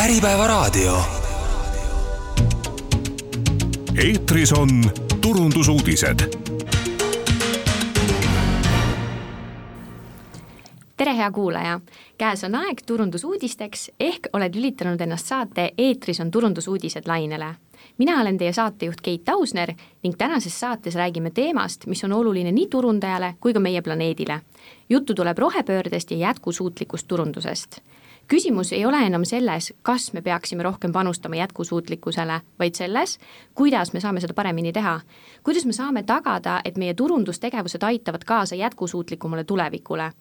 Äripäevaraadio. eetris on turundusuudised. tere, hea kuulaja! käes on aeg turundusuudisteks ehk oled lülitanud ennast saate Eetris on turundusuudised lainele mina olen teie saatejuht Keit Ausner ning tänases saates räägime teemast, mis on oluline nii turundajale kui ka meie planeedile. juttu tuleb rohepöördest ja jätkusuutlikust turundusest küsimus ei ole enam selles, kas me peaksime rohkem panustama jätkusuutlikkusele, vaid selles, kuidas me saame seda paremini teha. kuidas me saame tagada, et meie turundustegevused aitavad kaasa jätkusuutlikumale tulevikule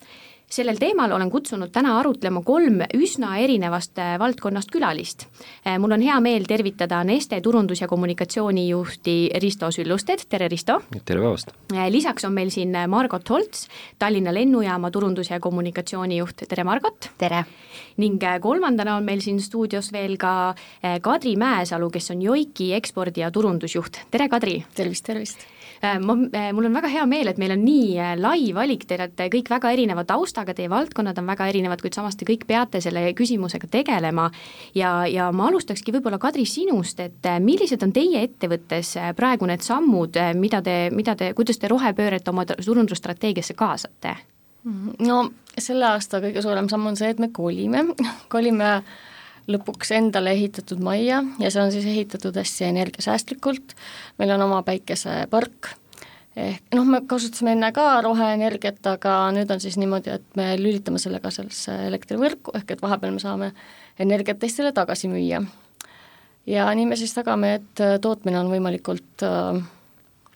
sellel teemal olen kutsunud täna arutlema kolm üsna erinevast äh, valdkonnast külalist. Äh, mul on hea meel tervitada Neste turundus- ja kommunikatsioonijuhti Risto Süllusted, tere Risto! tere päevast! Äh, lisaks on meil siin Margot Holts, Tallinna lennujaama turundus- ja kommunikatsioonijuht, tere Margot! tere! ning kolmandana on meil siin stuudios veel ka Kadri Mäesalu, kes on Joiki ekspordi- ja turundusjuht, tere Kadri! tervist, tervist! Äh, ma, äh, mul on väga hea meel, et meil on nii äh, lai valik, te olete kõik väga erineva taustaga, teie valdkonnad on väga erinevad, kuid samas te kõik peate selle küsimusega tegelema. ja, ja ma alustakski võib-olla, Kadri, sinust, et millised on teie ettevõttes praegu need sammud, mida te, mida te, kuidas te rohepööret oma turundusstrateegiasse kaasate? no selle aasta kõige suurem samm on see, et me kolime, kolime lõpuks endale ehitatud majja ja see on siis ehitatud hästi energiasäästlikult, meil on oma päikesepark, ehk noh, me kasutasime enne ka roheenergiat, aga nüüd on siis niimoodi, et me lülitame selle ka sellesse elektrivõrku, ehk et vahepeal me saame energiat teistele tagasi müüa. ja nii me siis tagame, et tootmine on võimalikult äh,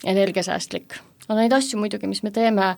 energiasäästlik. no neid asju muidugi, mis me teeme,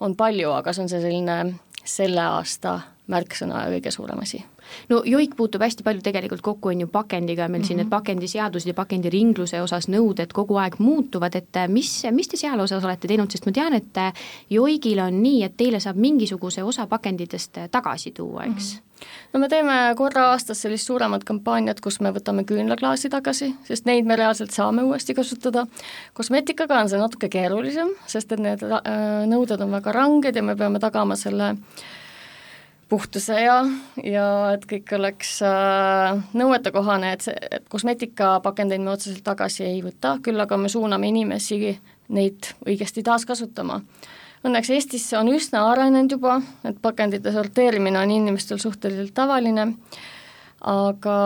on palju, aga see on see selline selle aasta märksõna ja kõige suurem asi no joik puutub hästi palju tegelikult kokku, on ju, pakendiga, meil mm -hmm. siin need mhm. pakendiseadused ja pakendiringluse osas nõuded kogu aeg muutuvad, et äh, mis, mis te seal osas olete teinud, sest ma tean, et äh, joigil on nii, et teile saab mingisuguse osa pakenditest äh, tagasi tuua, eks mm? -hmm no me teeme korra aastas sellist suuremat kampaaniat, kus me võtame küünlaklaasi tagasi, sest neid me reaalselt saame uuesti kasutada. kosmeetikaga on see natuke keerulisem, sest et need nõuded on väga ranged ja me peame tagama selle äh, puhtuse ja, ja et kõik oleks äh, nõuetekohane, et see, et kosmeetikapakendeid me otseselt tagasi ei võta, küll aga me suuname inimesi neid õigesti taaskasutama. Õnneks Eestis see on üsna arenenud juba, et pakendite sorteerimine on inimestel suhteliselt tavaline, aga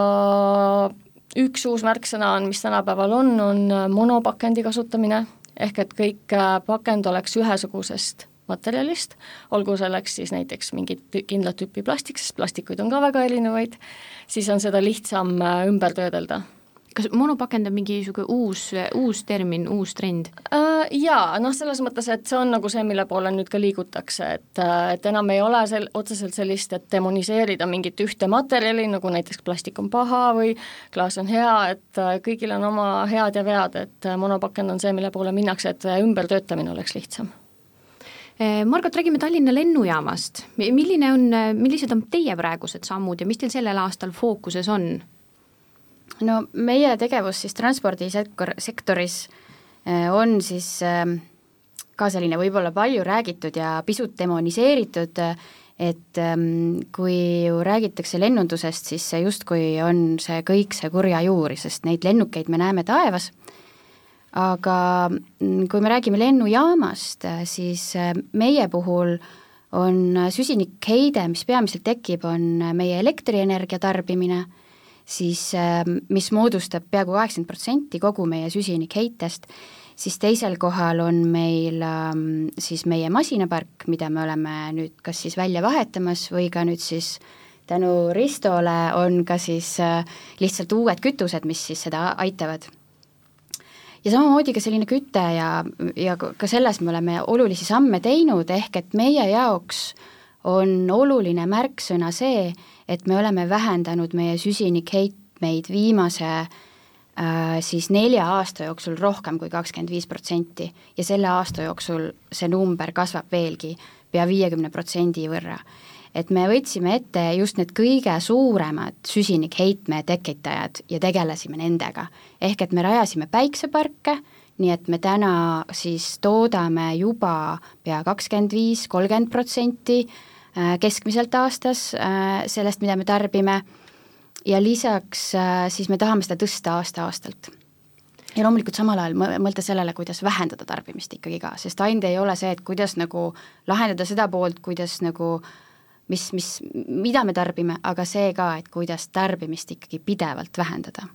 üks uus märksõna on, mis tänapäeval on, on monopakendi kasutamine, ehk et kõik äh, pakend oleks ühesugusest materjalist, olgu selleks siis näiteks mingit kindlat tüüpi plastik, sest plastikuid on ka väga erinevaid, siis on seda lihtsam äh, ümber töödelda kas monopakend on mingi niisugune uus, uus termin, uus trend äh,? Jaa, noh, selles mõttes, et see on nagu see, mille poole nüüd ka liigutakse, et, äh, et enam ei ole sel-, otseselt sellist, et demoniseerida mingit ühte materjali, nagu näiteks plastik on paha või klaas on hea, et äh, kõigil on oma head ja vead, et monopakend on see, mille poole minnakse, et ümbertöötamine oleks lihtsam Margot, räägime Tallinna lennujaamast, milline on, millised on teie praegused sammud ja mis teil sellel aastal fookuses on? no meie tegevus siis transpordisektor, sektoris eh, on siis eh, ka selline võib-olla palju räägitud ja pisut demoniseeritud, et kui ju räägitakse lennundusest, siis see justkui on see kõik see kurja juur, sest neid lennukeid me näeme taevas aga mm, kui me räägime lennujaamast, siis äh, meie puhul on süsinikheide, mis peamiselt tekib, on meie elektrienergia tarbimine, siis äh, mis moodustab peaaegu kaheksakümmend protsenti kogu meie süsinikheitest, siis teisel kohal on meil ähm, siis meie masinapark, mida me oleme nüüd kas siis välja vahetamas või ka nüüd siis tänu Ristole on ka siis äh, lihtsalt uued kütused, mis siis seda aitavad ja samamoodi ka selline küte ja, ja ka selles me oleme olulisi samme teinud, ehk et meie jaoks on oluline märksõna see, et me oleme vähendanud meie süsinikheitmeid viimase äh, siis nelja aasta jooksul rohkem kui kakskümmend viis protsenti. Ja selle aasta jooksul see number kasvab veelgi pea viiekümne protsendi võrra et me võtsime ette just need kõige suuremad süsinikheitme tekitajad ja tegelesime nendega. ehk et me rajasime päikseparke, nii et me täna siis toodame juba pea kakskümmend viis, kolmkümmend protsenti äh, keskmiselt aastas äh, sellest, mida me tarbime, ja lisaks äh, siis me tahame seda tõsta aasta-aastalt ja loomulikult samal ajal mõelda sellele, kuidas vähendada tarbimist ikkagi ka, sest ainult ei ole see, et kuidas nagu lahendada seda poolt, kuidas nagu mis, mis, mida me tarbime, aga see ka, et kuidas tarbimist ikkagi pidevalt vähendada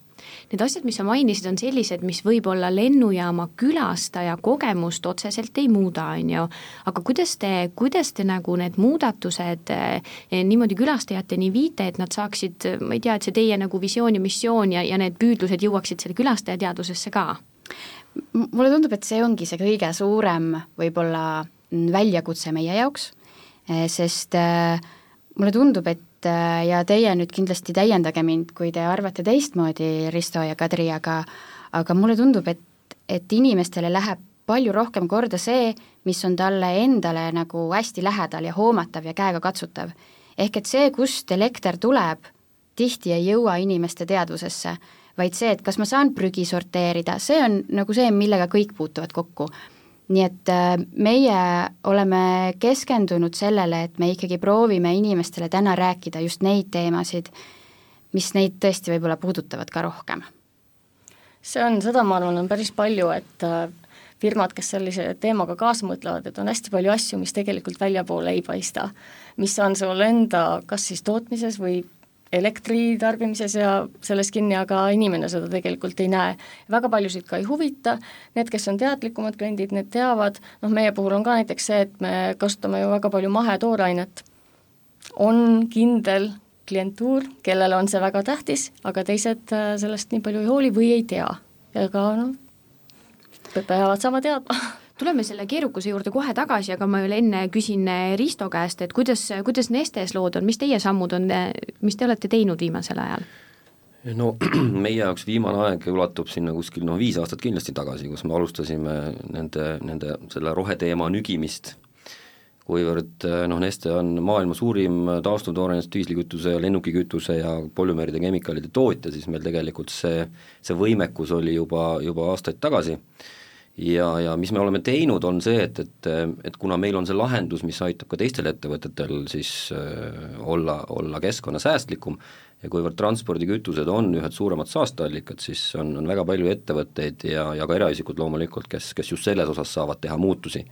Need asjad, mis sa mainisid, on sellised, mis võib-olla lennujaama külastaja kogemust otseselt ei muuda, on ju, aga kuidas te, kuidas te nagu need muudatused eh, niimoodi külastajateni viite, et nad saaksid, ma ei tea, et see teie nagu visioon ja missioon ja, ja need püüdlused jõuaksid selle külastaja teadvusesse ka? mulle tundub, et see ongi see kõige suurem võib-olla väljakutse meie jaoks, sest äh, mulle tundub, et äh, ja teie nüüd kindlasti täiendage mind, kui te arvate teistmoodi, Risto ja Kadri, aga aga mulle tundub, et, et inimestele läheb palju rohkem korda see, mis on talle endale nagu hästi lähedal ja hoomatav ja käegakatsutav. ehk et see, kust elekter tuleb, tihti ei jõua inimeste teadvusesse, vaid see, et kas ma saan prügi sorteerida, see on nagu see, millega kõik puutuvad kokku nii et äh, meie oleme keskendunud sellele, et me ikkagi proovime inimestele täna rääkida just neid teemasid, mis neid tõesti võib-olla puudutavad ka rohkem. see on, seda ma arvan, on päris palju, et äh, firmad, kes sellise teemaga kaasa mõtlevad, et on hästi palju asju, mis tegelikult väljapoole ei paista. mis on sul enda kas siis tootmises või elektri tarbimises ja selles kinni, aga inimene seda tegelikult ei näe. väga paljusid ka ei huvita, need, kes on teadlikumad kliendid, need teavad, noh meie puhul on ka näiteks see, et me kasutame ju väga palju mahetooreainet, on kindel klientuur, kellele on see väga tähtis, aga teised äh, sellest nii palju ei hooli või ei tea. ka noh, peavad saama teadma tuleme selle keerukuse juurde kohe tagasi, aga ma veel enne küsin eh, Risto käest, et kuidas, kuidas Nestes lood on, mis teie sammud on, eh, mis te olete teinud viimasel ajal? no meie jaoks viimane aeg ulatub sinna kuskil noh, viis aastat kindlasti tagasi, kus me alustasime nende, nende selle roheteema nügimist, kuivõrd eh, noh, Neste on maailma suurim taastuvtoorainest diislikütuse ja lennukikütuse ja polümeeride kemikaalide tootja, siis meil tegelikult see, see võimekus oli juba, juba aastaid tagasi ja, ja mis me oleme teinud, on see, et, et, et kuna meil on see lahendus, mis aitab ka teistel ettevõtetel siis äh, olla, olla keskkonnasäästlikum ja kuivõrd transpordikütused on ühed suuremad saasteallikad, siis on, on väga palju ettevõtteid ja, ja ka eraisikud loomulikult, kes, kes just selles osas saavad teha muutusi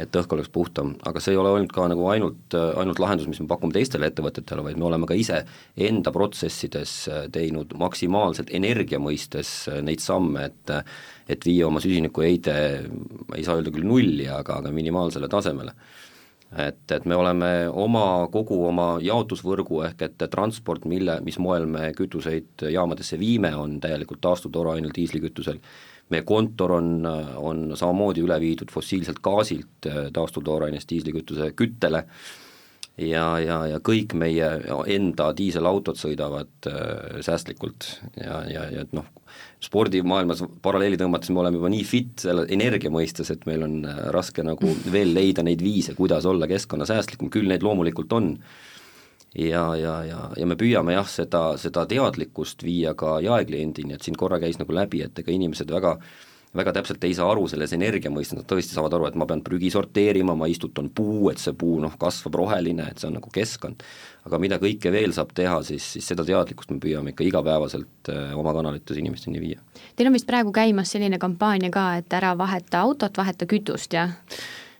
et õhk oleks puhtam, aga see ei ole olnud ka nagu ainult, ainult lahendus, mis me pakume teistele ettevõtetele, vaid me oleme ka ise enda protsessides teinud maksimaalselt energia mõistes neid samme, et et viia oma süsinikuheide, ei saa öelda küll nulli, aga, aga minimaalsele tasemele. Et, et me oleme oma, kogu oma jaotusvõrgu ehk et transport, mille, mis moel me kütuseid jaamadesse viime, on täielikult taastuvtoorainel diislikütusel meie kontor on, on samamoodi üle viidud fossiilselt gaasilt äh, taastuvtoorainest diislikütuse küttele. Ja, ja, ja kõik meie enda diiselautod sõidavad äh, säästlikult. Ja, ja, ja et noh, spordimaailmas paralleeli tõmmates me oleme juba nii fit selle energia mõistes, et meil on äh, raske nagu veel leida neid viise, kuidas olla keskkonnasäästlikum, küll neid loomulikult on ja, ja, ja, ja me püüame jah, seda, seda teadlikkust viia ka jaekliendini, et siin korra käis nagu läbi, et ega inimesed väga väga täpselt ei saa aru selles energia mõistes, nad tõesti saavad aru, et ma pean prügi sorteerima, ma istutan puu, et see puu noh, kasvab roheline, et see on nagu keskkond. aga mida kõike veel saab teha, siis, siis seda teadlikkust me püüame ikka igapäevaselt äh, oma kanalites inimesteni viia. Teil on vist praegu käimas selline kampaania ka, et ära vaheta autot, vaheta kütust, jah?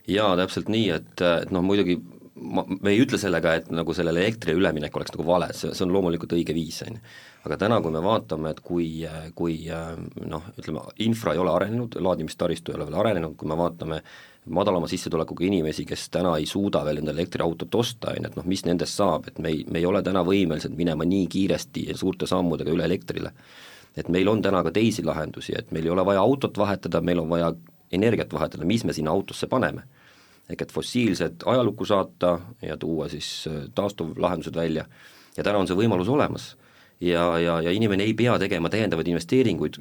jaa, täpselt nii, et, et noh, muidugi ma, me ei ütle sellega, et nagu sellele elektrile üleminek oleks nagu vale, see, see on loomulikult õige viis, on ju. aga täna, kui me vaatame, et kui, kui noh, ütleme, infra ei ole arenenud, laadimistaristu ei ole veel arenenud, kui me vaatame madalama sissetulekuga inimesi, kes täna ei suuda veel endale elektriautot osta, on ju, et noh, mis nendest saab, et me ei, me ei ole täna võimelised minema nii kiiresti suurte sammudega üle elektrile. et meil on täna ka teisi lahendusi, et meil ei ole vaja autot vahetada, meil on vaja energiat vahetada, mis me sinna autosse paneme ehk et fossiilsed ajalukku saata ja tuua siis äh, taastuvlahendused välja ja täna on see võimalus olemas. ja, ja, ja inimene ei pea tegema täiendavaid investeeringuid,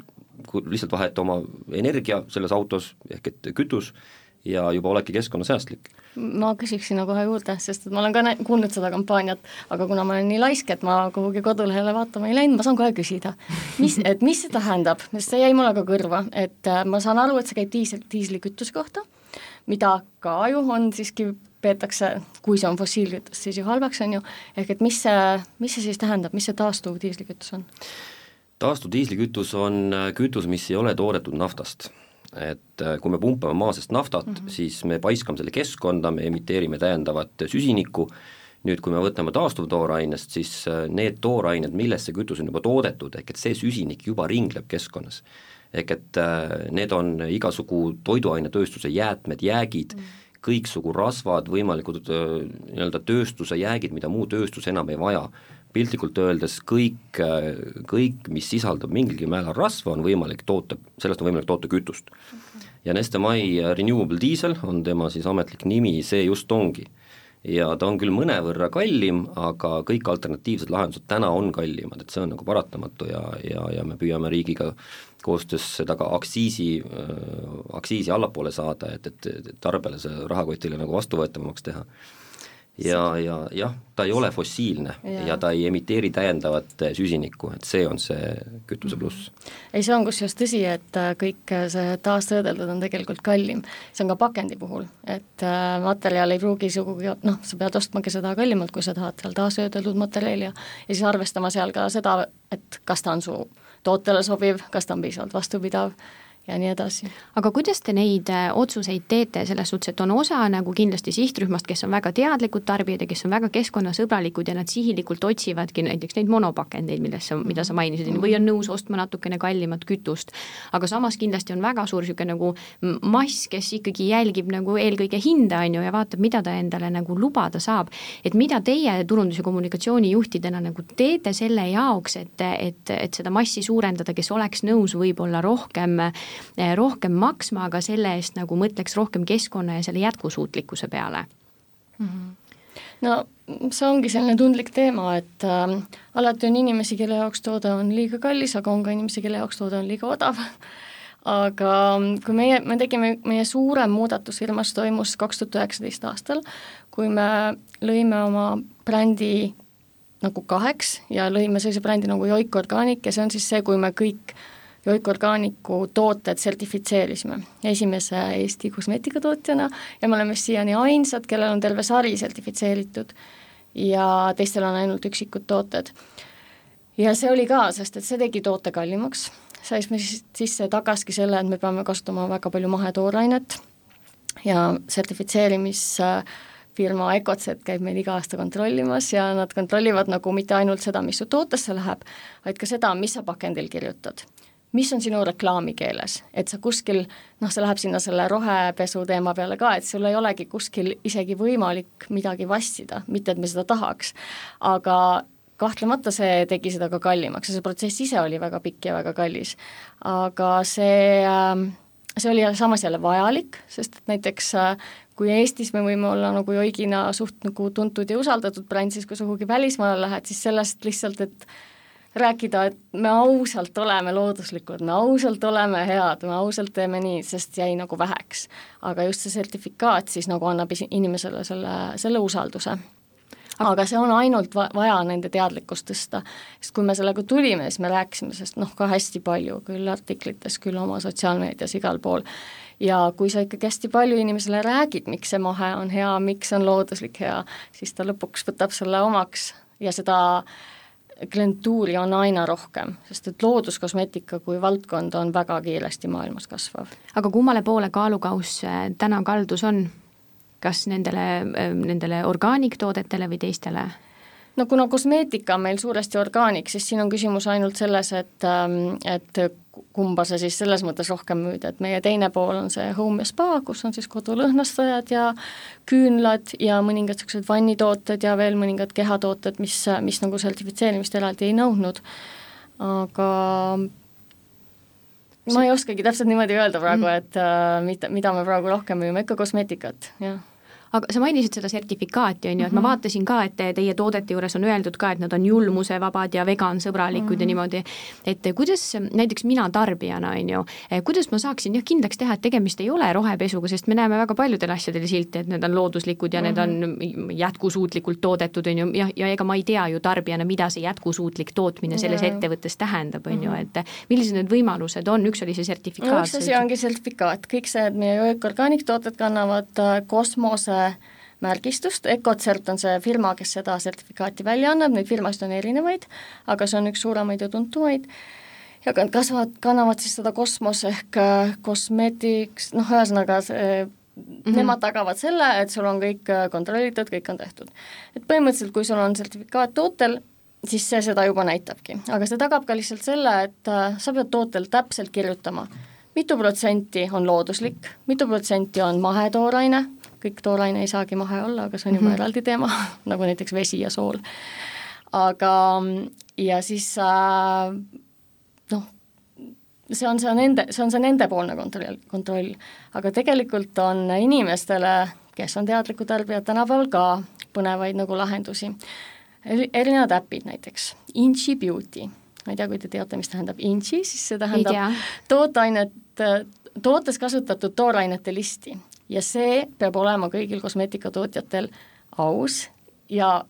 lihtsalt vaheta oma energia selles autos, ehk et kütus, ja juba oledki keskkonnasäästlik. ma küsiks sinna kohe juurde, sest et ma olen ka kuulnud seda kampaaniat, aga kuna ma olen nii laisk, et ma kuhugi kodulehele vaatama ei läinud, ma saan kohe küsida. mis, et mis see tähendab, sest see jäi mulle ka kõrva, et äh, ma saan aru, et see käib diisel, diislikütuse kohta, mida ka ju on siiski, peetakse, kui see on fossiilkütus, siis ju halvaks, on ju, ehk et mis see, mis see siis tähendab, mis see taastuv diislikütus on? taastuv diislikütus on kütus, mis ei ole toodetud naftast et äh, kui me pumpame maa seest naftat mm, -hmm. siis me paiskame selle keskkonda, me emiteerime täiendavat süsinikku, nüüd kui me võtame taastuvtoorainest, siis äh, need toorained, millest see kütus on juba toodetud, ehk et see süsinik juba ringleb keskkonnas. ehk et äh, need on igasugu toiduainetööstuse jäätmed, jäägid mm, -hmm. kõiksugu rasvad, võimalikud nii-öelda tööstuse jäägid, mida muu tööstus enam ei vaja piltlikult öeldes kõik, kõik, mis sisaldab mingilgi määral rasva, on võimalik toota, sellest on võimalik toota kütust. Okay.. ja Neste Mai Renewable Diesel on tema siis ametlik nimi, see just ongi. ja ta on küll mõnevõrra kallim, aga kõik alternatiivsed lahendused täna on kallimad, et see on nagu paratamatu ja, ja, ja me püüame riigiga koostöös seda ka aktsiisi äh,, aktsiisi allapoole saada, et, et, et tarbijale see rahakotile nagu vastuvõetavamaks teha ja, ja jah, ta ei ole fossiilne ja. ja ta ei emiteeri täiendavat süsinikku, et see on see kütuse pluss. ei, see on kusjuures tõsi, et äh, kõik see taastöödeldud on tegelikult kallim. see on ka pakendi puhul, et materjal ei pruugi sugugi, noh, sa pead ostmagi seda kallimalt, kui sa tahad seal taastöödeldud materjali ja ja siis arvestama seal ka seda, et kas ta on su tootele sobiv, kas ta on piisavalt vastupidav ja nii edasi. aga kuidas te neid äh, otsuseid teete, selles suhtes, et on osa nagu kindlasti sihtrühmast, kes on väga teadlikud tarbijad ja kes on väga keskkonnasõbralikud ja nad sihilikult otsivadki näiteks neid monopakendeid, milles sa, mida sa mainisid, või on nõus ostma natukene kallimat kütust. aga samas kindlasti on väga suur niisugune nagu mass, kes ikkagi jälgib nagu eelkõige hinda, on ju, ja vaatab, mida ta endale nagu lubada saab. et mida teie turundus- ja kommunikatsioonijuhtidena nagu teete selle jaoks, et, et, et seda massi suurendada, kes oleks nõus võib-olla rohkem Eh, rohkem maksma, aga selle eest nagu mõtleks rohkem keskkonna ja selle jätkusuutlikkuse peale mm. -hmm no see ongi selline tundlik teema, et äh, alati on inimesi, kelle jaoks toode on liiga kallis, aga on ka inimesi, kelle jaoks toode on liiga odav aga kui meie, me tegime, meie suurem muudatus firmas toimus kaks tuhat üheksateist aastal, kui me lõime oma brändi nagu kaheks ja lõime sellise brändi nagu Joik Organic ja see on siis see, kui me kõik äh, Joik Organicu tooted sertifitseerisime. Esimese Eesti kosmeetikatootjana ja me oleme siiani ainsad, kellel on terve sari sertifitseeritud ja teistel on ainult üksikud tooted. ja see oli ka, sest et see tegi toote kallimaks, sai me siis sisse tagaski selle, et me peame kasutama väga palju mahetoorainet ja sertifitseerimisfirma Ecotset käib meil iga aasta kontrollimas ja nad kontrollivad nagu mitte ainult seda, mis su tootesse läheb, vaid ka seda, mis sa pakendil kirjutad mis on sinu reklaamikeeles, et sa kuskil, noh, see läheb sinna selle rohepesu teema peale ka, et sul ei olegi kuskil isegi võimalik midagi vassida, mitte et me seda tahaks, aga kahtlemata see tegi seda ka kallimaks ja see protsess ise oli väga pikk ja väga kallis. aga see, ähm, see oli samas jälle vajalik, sest et näiteks äh, kui Eestis me võime olla nagu joigina suht nagu tuntud ja usaldatud bränd, siis kui sa kuhugi välismaale lähed, siis sellest lihtsalt, et rääkida, et me ausalt oleme looduslikud, me ausalt oleme head, me ausalt teeme nii, sest jäi nagu väheks. aga just see sertifikaat siis nagu annab inimesele selle, selle usalduse. aga see on ainult va-, vaja nende teadlikkust tõsta, sest kui me sellega tulime, siis me rääkisime sellest noh, ka hästi palju, küll artiklites, küll oma sotsiaalmeedias, igal pool, ja kui sa ikkagi hästi palju inimesele räägid, miks see mahe on hea, miks on looduslik hea, siis ta lõpuks võtab selle omaks ja seda äh, klientuuri on aina rohkem, sest et looduskosmeetika kui valdkond on väga kiiresti maailmas kasvav. aga kummale poole kaalukauss äh, täna kaldus on? kas nendele, äh, nendele orgaaniktoodetele või teistele? No kuna kosmeetika on meil suuresti orgaanik, siis siin on küsimus ainult selles, et, ähm, et kumba sa siis selles mõttes rohkem müüd, et meie teine pool on see home ja spa, kus on siis kodulõhnastajad ja küünlad ja mõningad niisugused vannitooted ja veel mõningad kehatooted, mis, mis nagu sertifitseerimist eraldi ei nõudnud. aga ma ei oskagi täpselt niimoodi öelda praegu, mm. et äh, mida, mida me praegu rohkem müüme, ikka kosmeetikat, jah aga sa mainisid seda sertifikaati, on ju, et ma mhm. vaatasin ka, et teie toodete juures on öeldud ka, et nad on julmusevabad ja vegansõbralikud mm -hmm. ja mhm. niimoodi, et kuidas näiteks mina tarbijana, on ju, kuidas ma saaksin jah, kindlaks teha, et tegemist ei ole rohepesuga, sest me näeme väga paljudel asjadel silte, et need on looduslikud ja mm -hmm. need on mhm. jätkusuutlikult toodetud, on ju, jah, ja ega ma ei tea ju tarbijana, mida see jätkusuutlik tootmine selles yeah. ettevõttes tähendab, on ju, et millised need võimalused on, üks oli see sertifikaat no,. üks asi ongi sertifikaat, kõik see, et meie ökorgaanikutooted kannavad äh, kosmose märgistust, Ecocert on see firma, kes seda sertifikaati välja annab, neid firmasid on erinevaid, aga see on üks suuremaid ja tuntumaid, ja kasvavad, kannavad siis seda kosmos ehk kosmeetiks, äh, noh, ühesõnaga see Mm -hmm. Nemad tagavad selle, et sul on kõik äh, kontrollitud, kõik on tehtud. et põhimõtteliselt, kui sul on sertifikaat tootel, siis see seda juba näitabki, aga see tagab ka lihtsalt selle, et äh, sa pead tootel täpselt kirjutama, mitu protsenti on looduslik, mitu protsenti on mahetooraine, kõik tooraine ei saagi mahe olla, aga see on juba mm -hmm. eraldi teema nagu näiteks vesi ja sool. aga, ja siis äh, noh, see on see nende, see on see nendepoolne kontroll, kontroll, aga tegelikult on inimestele, kes on teadlikud tarbijad, tänapäeval ka põnevaid nagu lahendusi. erinevad äpid näiteks, Inchi Beauty, ma ei tea, kui te teate, mis tähendab Inchi, siis see tähendab tooteainet, tootes kasutatud toorainete listi ja see peab olema kõigil kosmeetikatootjatel aus ja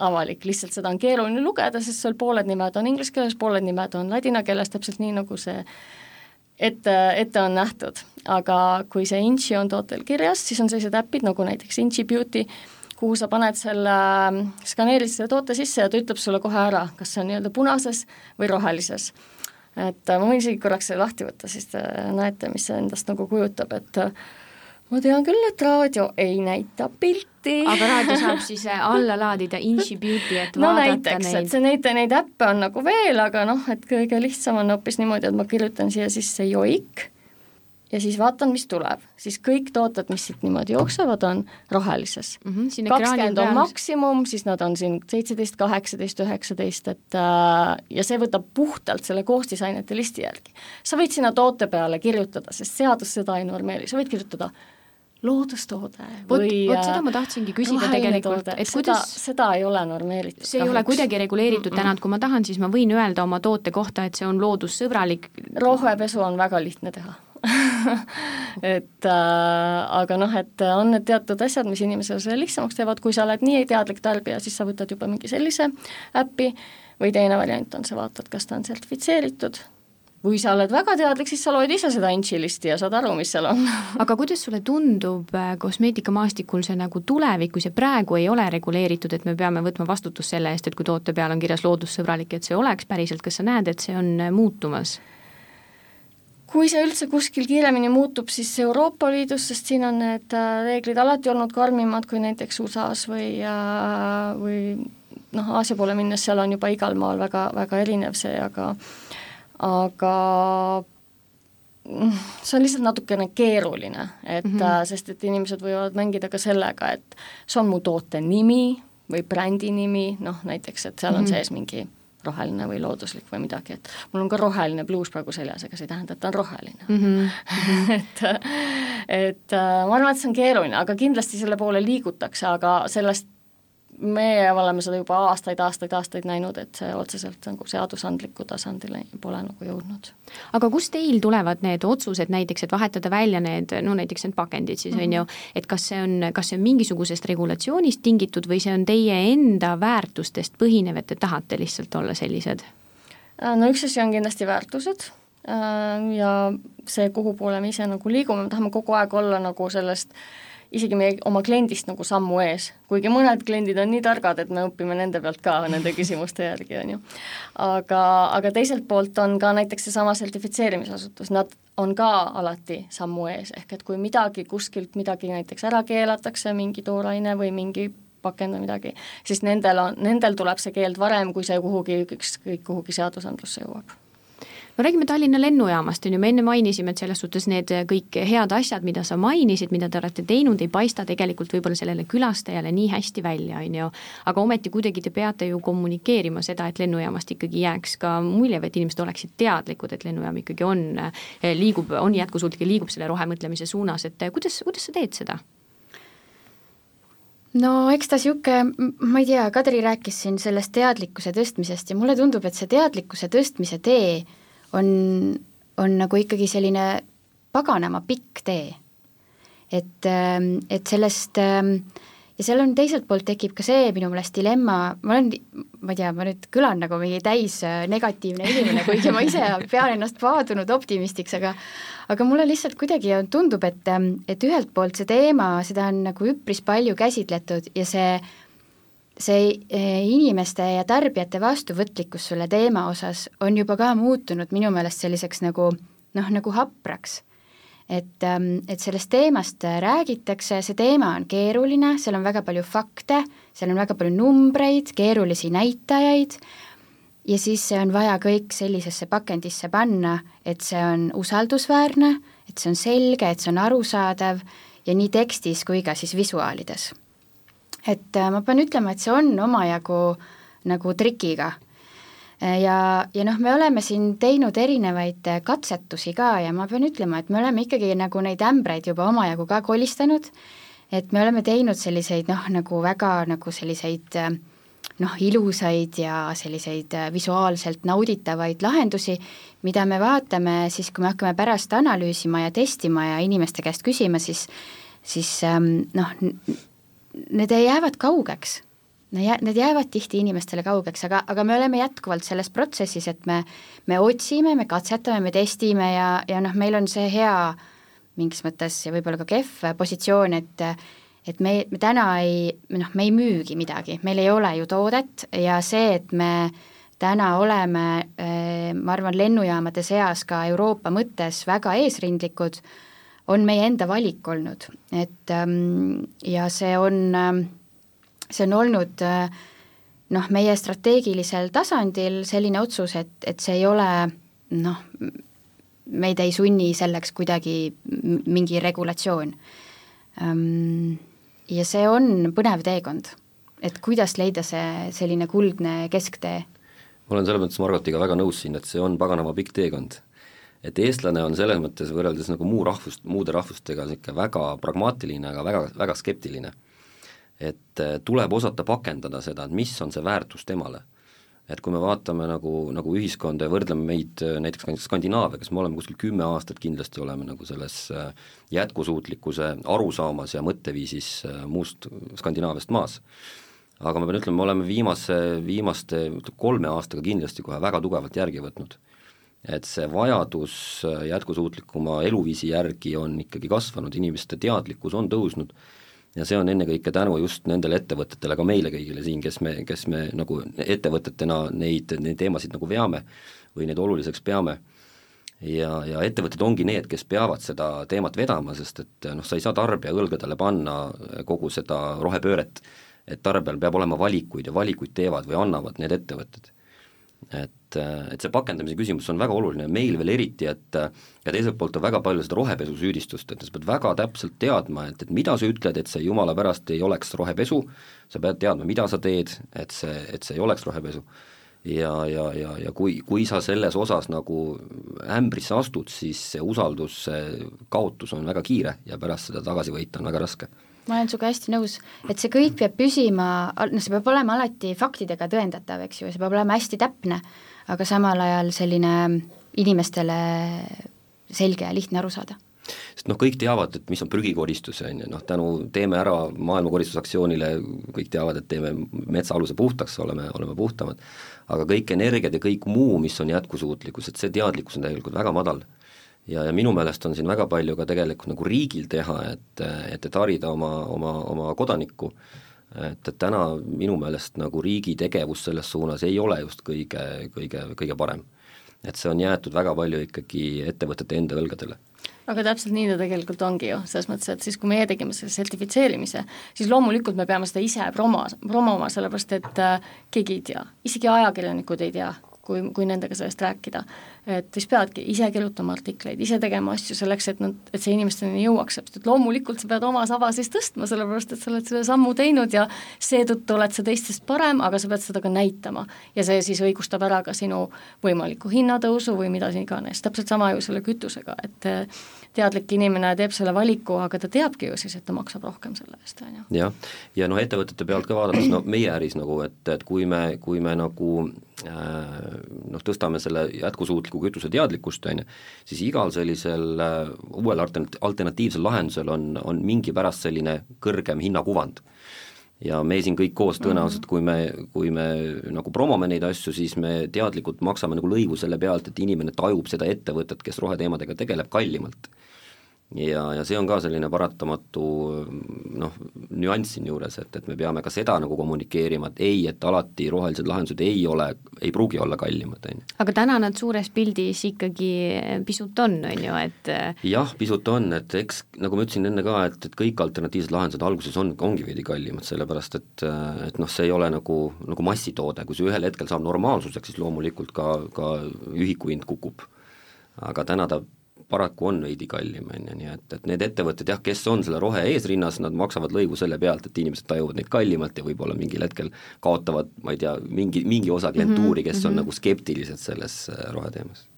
avalik, lihtsalt seda on keeruline lugeda, sest seal pooled nimed on inglise keeles, pooled nimed on ladina keeles, täpselt nii, nagu see ette, ette on nähtud. aga kui see Inchi on tootel kirjas, siis on sellised äpid nagu näiteks Inchi Beauty, kuhu sa paned selle, skaneerid selle toote sisse ja ta ütleb sulle kohe ära, kas see on nii-öelda punases või rohelises. et ma võin isegi korraks selle lahti võtta, siis te näete, mis see endast nagu kujutab, et ma tean küll, et raadio ei näita pilti. aga raadio saab siis äh, alla laadida Inchi Beauty, et no näiteks, et see neid, neid äppe on nagu veel, aga noh, et kõige lihtsam on hoopis niimoodi, et ma kirjutan siia sisse joik ja siis vaatan, mis tuleb, siis kõik tooted, mis siit niimoodi jooksevad, on rohelises mm. -hmm, kakskümmend on maksimum, siis nad on siin seitseteist, kaheksateist, üheksateist, et äh, ja see võtab puhtalt selle koostisainete listi järgi. sa võid sinna toote peale kirjutada, sest seadus seda ei normeeri, sa võid kirjutada loodustoode vot, vot seda ma tahtsingi küsida tegelikult, et seda, kuidas seda ei ole normeeritud. see kahjuks. ei ole kuidagi reguleeritud täna, et kui ma tahan, siis ma võin öelda oma toote kohta, et see on loodussõbralik. rohepesu on väga lihtne teha et äh, aga noh, et on need teatud asjad, mis inimesele lihtsamaks teevad, kui sa oled nii teadlik tarbija, siis sa võtad juba mingi sellise äpi või teine variant on, sa vaatad, kas ta on sertifitseeritud või sa oled väga teadlik, siis sa loed ise seda Inchi listi ja saad aru, mis seal on aga kuidas sulle tundub äh, kosmeetikamaastikul see nagu tulevik, kui see praegu ei ole reguleeritud, et me peame võtma vastutust selle eest, et kui toote peal on kirjas loodussõbralik, et see oleks päriselt, kas sa näed, et see on äh, muutumas? kui see üldse kuskil kiiremini muutub, siis Euroopa Liidus, sest siin on need äh, reeglid alati olnud karmimad kui näiteks USA-s või, või noh, Aasia poole minnes, seal on juba igal maal väga, väga erinev see, aga aga mm, see on lihtsalt natukene keeruline, et mm -hmm. sest et inimesed võivad mängida ka sellega, et see on mu toote nimi või brändi nimi, noh näiteks, et seal on mm -hmm. sees mingi roheline või looduslik või midagi, et mul on ka roheline pluus praegu seljas, ega see ei tähenda, et ta on roheline mm. -hmm. et, et äh, ma arvan, et see on keeruline, aga kindlasti selle poole liigutakse, aga sellest meie oleme seda juba aastaid, aastaid, aastaid näinud, et see otseselt nagu seadusandliku tasandile pole nagu jõudnud. aga kust teil tulevad need otsused näiteks, et vahetada välja need, no näiteks need pakendid siis mm -hmm. on ju, et kas see on, kas see on mingisugusest regulatsioonist tingitud või see on teie enda väärtustest põhinev, et te tahate lihtsalt olla sellised? Äh, no üks asi on kindlasti väärtused äh, ja see, kuhu poole me ise nagu liigume, me tahame kogu aeg olla nagu sellest äh, isegi meie oma kliendist nagu sammu ees, kuigi mõned kliendid on nii targad, et me õpime nende pealt ka nende küsimuste järgi, on ju. aga, aga teiselt poolt on ka näiteks seesama sertifitseerimisasutus, nad on ka alati sammu ees, ehk et kui midagi kuskilt midagi näiteks ära keelatakse, mingi tooraine või mingi pakend või midagi, siis nendel on, nendel tuleb see keeld varem, kui see kuhugi, ükskõik kuhugi seadusandlusse jõuab no räägime Tallinna lennujaamast, on ju, me enne mainisime, et selles suhtes need kõik head asjad, mida sa mainisid, mida te olete teinud, ei paista tegelikult võib-olla sellele külastajale nii hästi välja, on ju. aga ometi kuidagi te peate ju kommunikeerima seda, et lennujaamast ikkagi jääks ka mulje või et inimesed oleksid teadlikud, et lennujaam ikkagi on, liigub, on jätkusuutlik ja liigub selle rohemõtlemise suunas, et kuidas, kuidas sa teed seda? no eks ta niisugune, ma ei tea, Kadri rääkis siin sellest teadlikkuse tõstmisest ja mulle tundub, et see teadlikkuse tõstmise tee on, on nagu ikkagi selline paganama pikk tee. et, ähm, et sellest äh, ja seal on teiselt poolt tekib ka see minu meelest dilemma, ma olen, ma ei tea, ma nüüd kõlan nagu mingi täis äh, negatiivne inimene, kuigi ma ise pean ennast paadunud optimistiks, aga aga mulle lihtsalt kuidagi tundub, et, ähm, et ühelt poolt see teema, seda on nagu üpris palju käsitletud ja see see äh, inimeste ja tarbijate vastuvõtlikkus selle teema osas on juba ka muutunud minu meelest selliseks nagu noh, nagu hapraks et, ähm, et sellest teemast räägitakse, see teema on keeruline, seal on väga palju fakte, seal on väga palju numbreid, keerulisi näitajaid ja siis see on vaja kõik sellisesse pakendisse panna, et see on usaldusväärne, et see on selge, et see on arusaadav ja nii tekstis kui ka siis visuaalides. Et äh, ma pean ütlema, et see on omajagu nagu trikiga. Ja, ja noh, me oleme siin teinud erinevaid katsetusi ka ja ma pean ütlema, et me oleme ikkagi nagu neid ämbreid juba omajagu ka kolistanud, et me oleme teinud selliseid noh, nagu väga nagu selliseid noh, ilusaid ja selliseid visuaalselt nauditavaid lahendusi, mida me vaatame siis, kui me hakkame pärast analüüsima ja testima ja inimeste käest küsima, siis siis noh, need jäävad kaugeks. Need jäävad tihti inimestele kaugeks, aga, aga me oleme jätkuvalt selles protsessis, et me, me otsime, me katsetame, me testime ja, ja noh, meil on see hea mingis mõttes ja võib-olla ka kehv positsioon, et et me, me täna ei, noh, me ei müügi midagi, meil ei ole ju toodet ja see, et me täna oleme, eh, ma arvan, lennujaamade seas ka Euroopa mõttes väga eesrindlikud, on meie enda valik olnud, et ähm, ja see on ähm, see on olnud äh, noh, meie strateegilisel tasandil selline otsus, et, et see ei ole noh, meid ei sunni selleks kuidagi mingi regulatsioon. Ja see on põnev teekond, et kuidas leida see selline kuldne kesktee. ma olen selles mõttes Margotiga väga nõus siin, et see on paganama pikk teekond. Et eestlane on selles mõttes võrreldes nagu muu rahvust, muude rahvustega niisugune väga pragmaatiline, aga väga, väga skeptiline et äh, tuleb osata pakendada seda, et mis on see väärtus temale. et kui me vaatame nagu, nagu ühiskonda ja võrdleme meid äh, näiteks Skandinaavia, kes me oleme kuskil kümme aastat kindlasti oleme nagu selles äh, jätkusuutlikkuse arusaamas ja mõtteviisis muust Skandinaaviast maas. aga ma pean ütlema, me oleme viimase, viimaste kolme aastaga kindlasti kohe väga tugevalt järgi võtnud et see vajadus jätkusuutlikuma eluviisi järgi on ikkagi kasvanud, inimeste teadlikkus on tõusnud ja see on ennekõike tänu just nendele ettevõtetele, ka meile kõigile siin, kes me, kes me nagu ettevõtetena neid, neid teemasid nagu veame või neid oluliseks peame. ja, ja ettevõtted ongi need, kes peavad seda teemat vedama, sest et noh, sa ei saa tarbija õlgadele panna kogu seda rohepööret, et tarbijal peab olema valikuid ja valikuid teevad või annavad need ettevõtted et, et see pakendamise küsimus on väga oluline, meil veel eriti, et ja teiselt poolt on väga palju seda rohepesu süüdistust, et sa pead väga täpselt teadma, et, et mida sa ütled, et see jumala pärast ei oleks rohepesu, sa pead teadma, mida sa teed, et see, et see ei oleks rohepesu. ja, ja, ja, ja kui, kui sa selles osas nagu ämbrisse astud, siis see usalduse kaotus on väga kiire ja pärast seda tagasi võita on väga raske ma olen sinuga hästi nõus, et see kõik peab püsima, noh, see peab olema alati faktidega tõendatav, eks ju, see peab olema hästi täpne, aga samal ajal selline inimestele selge ja lihtne aru saada sest noh, kõik teavad, et mis on prügikoristus, on ju, noh tänu Teeme ära maailmakoristusaktsioonile kõik teavad, et teeme metsaaluse puhtaks, oleme, oleme puhtamad, aga kõik energiad ja kõik muu, mis on jätkusuutlikkus, et see teadlikkus on tegelikult väga madal ja, ja minu meelest on siin väga palju ka tegelikult nagu riigil teha, et, et, et harida oma, oma, oma kodanikku, et, et täna minu meelest nagu riigi tegevus selles suunas ei ole just kõige, kõige, kõige parem. et see on jäetud väga palju ikkagi ettevõtete enda õlgadele. Aga täpselt nii ta tegelikult ongi ju, selles mõttes, et siis, kui meie tegime selle sertifitseerimise, siis loomulikult me peame seda ise promo, promoma, sellepärast et äh, keegi ei tea, isegi ajakirjanikud ei tea, kui, kui nendega sellest rääkida. et siis peadki ise kirjutama artikleid, ise tegema asju selleks, et nad, et see inimesteni jõuaks, sest et loomulikult sa pead oma saba siis tõstma, sellepärast et sa oled selle sammu teinud ja seetõttu oled sa teistest parem, aga sa pead seda ka näitama. ja see siis õigustab ära ka sinu võimaliku hinnatõusu või mida iganes, täpselt sama ju selle kütusega, et teadlik inimene teeb selle valiku, aga ta teabki ju siis, et ta maksab rohkem selle eest, on ju. jah, ja noh, ettevõtete pealt ka vaadates, no meie äris nagu, et, et kui me, kui me nagu äh, noh, tõstame selle jätkusuutliku kütuse teadlikkust, on ju, siis igal sellisel äh, uuel alternat-, alternatiivsel lahendusel on, on mingipärast selline kõrgem hinnakuvand ja me siin kõik koos tõenäoliselt, kui me, kui me nagu promome neid asju, siis me teadlikult maksame nagu lõivu selle pealt, et inimene tajub seda ettevõtet, kes roheteemadega tegeleb, kallimalt ja, ja see on ka selline paratamatu noh, nüanss siin juures, et, et me peame ka seda nagu kommunikeerima, et ei, et alati rohelised lahendused ei ole, ei pruugi olla kallimad, on ju. aga täna nad suures pildis ikkagi pisut on, on ju, et jah, pisut on, et eks nagu ma ütlesin enne ka, et, et kõik alternatiivsed lahendused alguses on, ongi veidi kallimad, sellepärast et et noh, see ei ole nagu, nagu massitoode, kui see ühel hetkel saab normaalsuseks, siis loomulikult ka, ka ühiku hind kukub. aga täna ta paraku on veidi kallim, on ju, nii et, et need ettevõtted jah, kes on selle rohe eesrinnas, nad maksavad lõivu selle pealt, et inimesed tajuvad neid kallimalt ja võib-olla mingil hetkel kaotavad, ma ei tea, mingi, mingi osa klientuuri, kes mm -hmm. on mhm. nagu skeptilised selles äh, roheteemas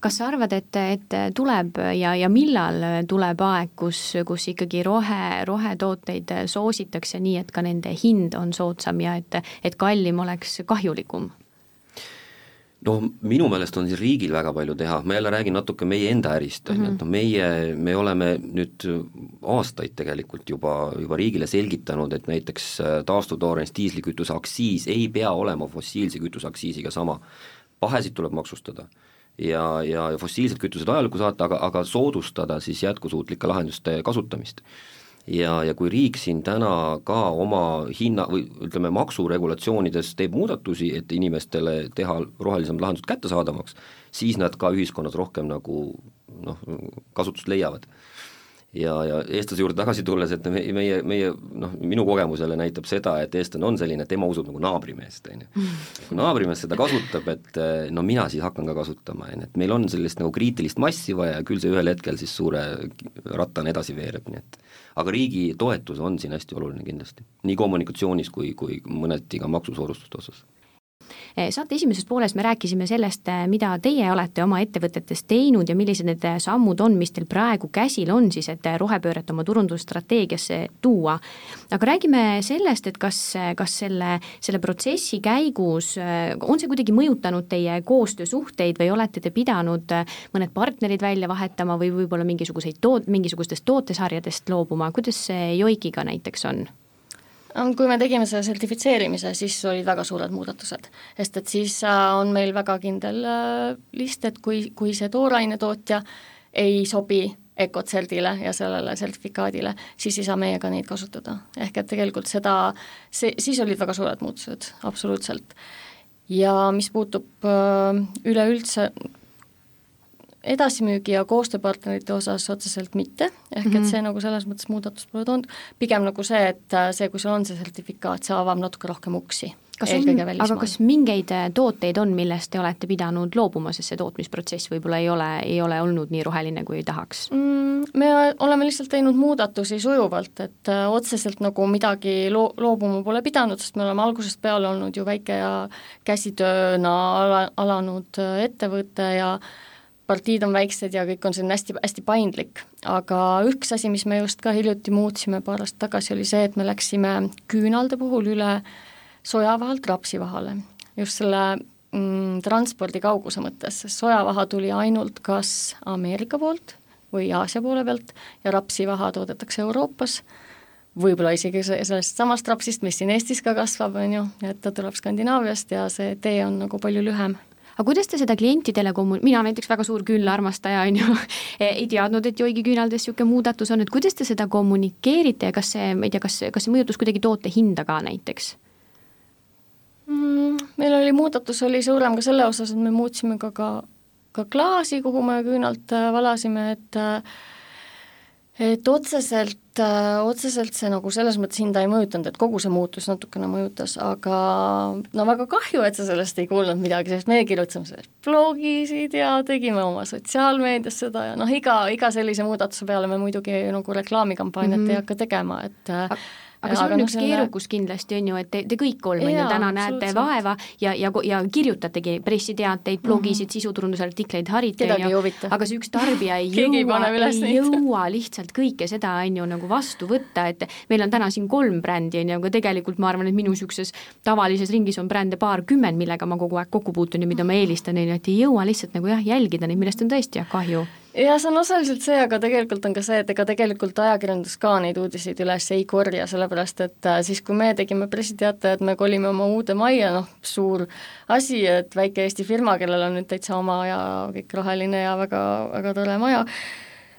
kas sa arvad, et, et tuleb ja, ja millal tuleb aeg, kus, kus ikkagi rohe, rohetooteid soositakse nii, et ka nende hind on soodsam ja et, et kallim oleks kahjulikum? No minu meelest on siin riigil väga palju teha, ma jälle räägin natuke meie enda ärist, on ju, et noh, meie, me oleme nüüd aastaid tegelikult juba, juba riigile selgitanud, et näiteks äh, taastuvtoorens diislikütuse aktsiis ei pea olema fossiilse kütuse aktsiisiga sama. pahesid tuleb maksustada ja, ja, ja fossiilsed kütused ajalukku saata, aga, aga soodustada siis jätkusuutlike lahenduste kasutamist ja, ja kui riik siin täna ka oma hinna või ütleme, maksuregulatsioonides teeb muudatusi, et inimestele teha rohelisem lahendused kättesaadavaks, siis nad ka ühiskonnas rohkem nagu noh, kasutust leiavad ja, ja eestlase juurde tagasi tulles, et meie, meie, meie noh, minu kogemusele näitab seda, et eestlane on selline, tema usub nagu naabrimeest, on ju. kui naabrimees seda kasutab, et no mina siis hakkan ka kasutama, on ju, et meil on sellist nagu kriitilist massi vaja ja küll see ühel hetkel siis suure rattana edasi veereb, nii et aga riigi toetus on siin hästi oluline kindlasti, nii kommunikatsioonis kui, kui mõneti ka maksusoodustuste osas Eh, saate esimeses pooles me rääkisime sellest, eh, mida teie olete oma ettevõtetes teinud ja millised need eh, sammud on, mis teil praegu käsil on siis, et rohepööret oma turundusstrateegiasse tuua. aga räägime sellest, et kas, kas selle, selle protsessi käigus on see kuidagi mõjutanud teie koostöösuhteid või olete te pidanud mõned partnerid välja vahetama või võib-olla mingisuguseid toot-, mingisugustest tootesarjadest loobuma, kuidas see Joikiga näiteks on? Kui me tegime selle sertifitseerimise, siis olid väga suured muudatused, sest et siis äh, on meil väga kindel äh, list, et kui, kui see toorainetootja ei sobi Ecocertile ja sellele sertifikaadile, siis ei saa meiega neid kasutada. ehk et tegelikult seda, see, siis olid väga suured muutused, absoluutselt. ja mis puutub äh, üleüldse edasimüügi ja koostööpartnerite osas otseselt mitte, ehk et mm -hmm. see nagu selles mõttes muudatust pole toonud, pigem nagu see, et äh, see, kui sul on see sertifikaat, see avab natuke rohkem uksi. kas on, aga kas mingeid äh, tooteid on, millest te olete pidanud loobuma, sest see tootmisprotsess võib-olla ei ole, ei ole olnud nii roheline, kui tahaks mm,? Me oleme lihtsalt teinud muudatusi sujuvalt, et äh, otseselt nagu midagi loo-, loobuma pole pidanud, sest me oleme algusest peale olnud ju väike ja käsitööna ala, alanud ettevõte ja äh, partiid on väiksed ja kõik on selline hästi, hästi paindlik, aga üks asi, mis me just ka hiljuti muutsime paar aastat tagasi, oli see, et me läksime küünalde puhul üle sojavahalt rapsivahale. just selle mm, transpordi kauguse mõttes, sest sojavaha tuli ainult kas Ameerika poolt või Aasia poole pealt ja rapsivaha toodetakse Euroopas, võib-olla isegi sellest samast rapsist, mis siin Eestis ka kasvab, on ju, et ta tuleb Skandinaaviast ja see tee on nagu palju lühem aga kuidas te seda klientidele kommu-, mina näiteks väga suur küünlaarmastaja, on ju, ei teadnud, et Yoigi küünaldes niisugune muudatus on, et kuidas te seda kommunikeerite ja kas see, ma ei tea, kas, kas see mõjutas kuidagi toote hinda ka näiteks? mm,? Meil oli muudatus, oli suurem ka selle osas, et me muutsime ka, ka, ka klaasi, kuhu me küünalt äh, valasime, et äh, et otseselt, otseselt see nagu selles mõttes hinda ei mõjutanud, et kogu see muutus natukene mõjutas, aga no väga kahju, et sa sellest ei kuulnud midagi, sest meie kirjutasime sellest blogisid ja tegime oma sotsiaalmeedias seda ja noh, iga, iga sellise muudatuse peale me muidugi nagu reklaamikampaaniat mm -hmm. ei hakka tegema, et aga aga see on aga üks no, keerukus selle... kindlasti, on ju, et te, te kõik kolm on ju täna näete vaeva ja, ja, ja kirjutategi pressiteateid, blogisid mm -hmm., sisuturundusartikleid, harite, on ju, aga see üks tarbija ei jõua, ei jõua lihtsalt kõike seda, on ju, nagu vastu võtta, et meil on täna siin kolm brändi, on ju, aga tegelikult ma arvan, et minu niisuguses tavalises ringis on brände paarkümmend, millega ma kogu aeg kokku puutun ja mida ma eelistan, on ju, et ei jõua lihtsalt nagu jah, jälgida neid, millest on tõesti jah kahju jah, see on osaliselt see, aga tegelikult on ka see, et ega tegelikult ajakirjandus ka neid uudiseid üles ei korja, sellepärast et äh, siis, kui me tegime pressiteate, et me kolime oma uude majja, noh, suur asi, et väike Eesti firma, kellel on nüüd täitsa oma ja kõik roheline ja väga, väga tore maja,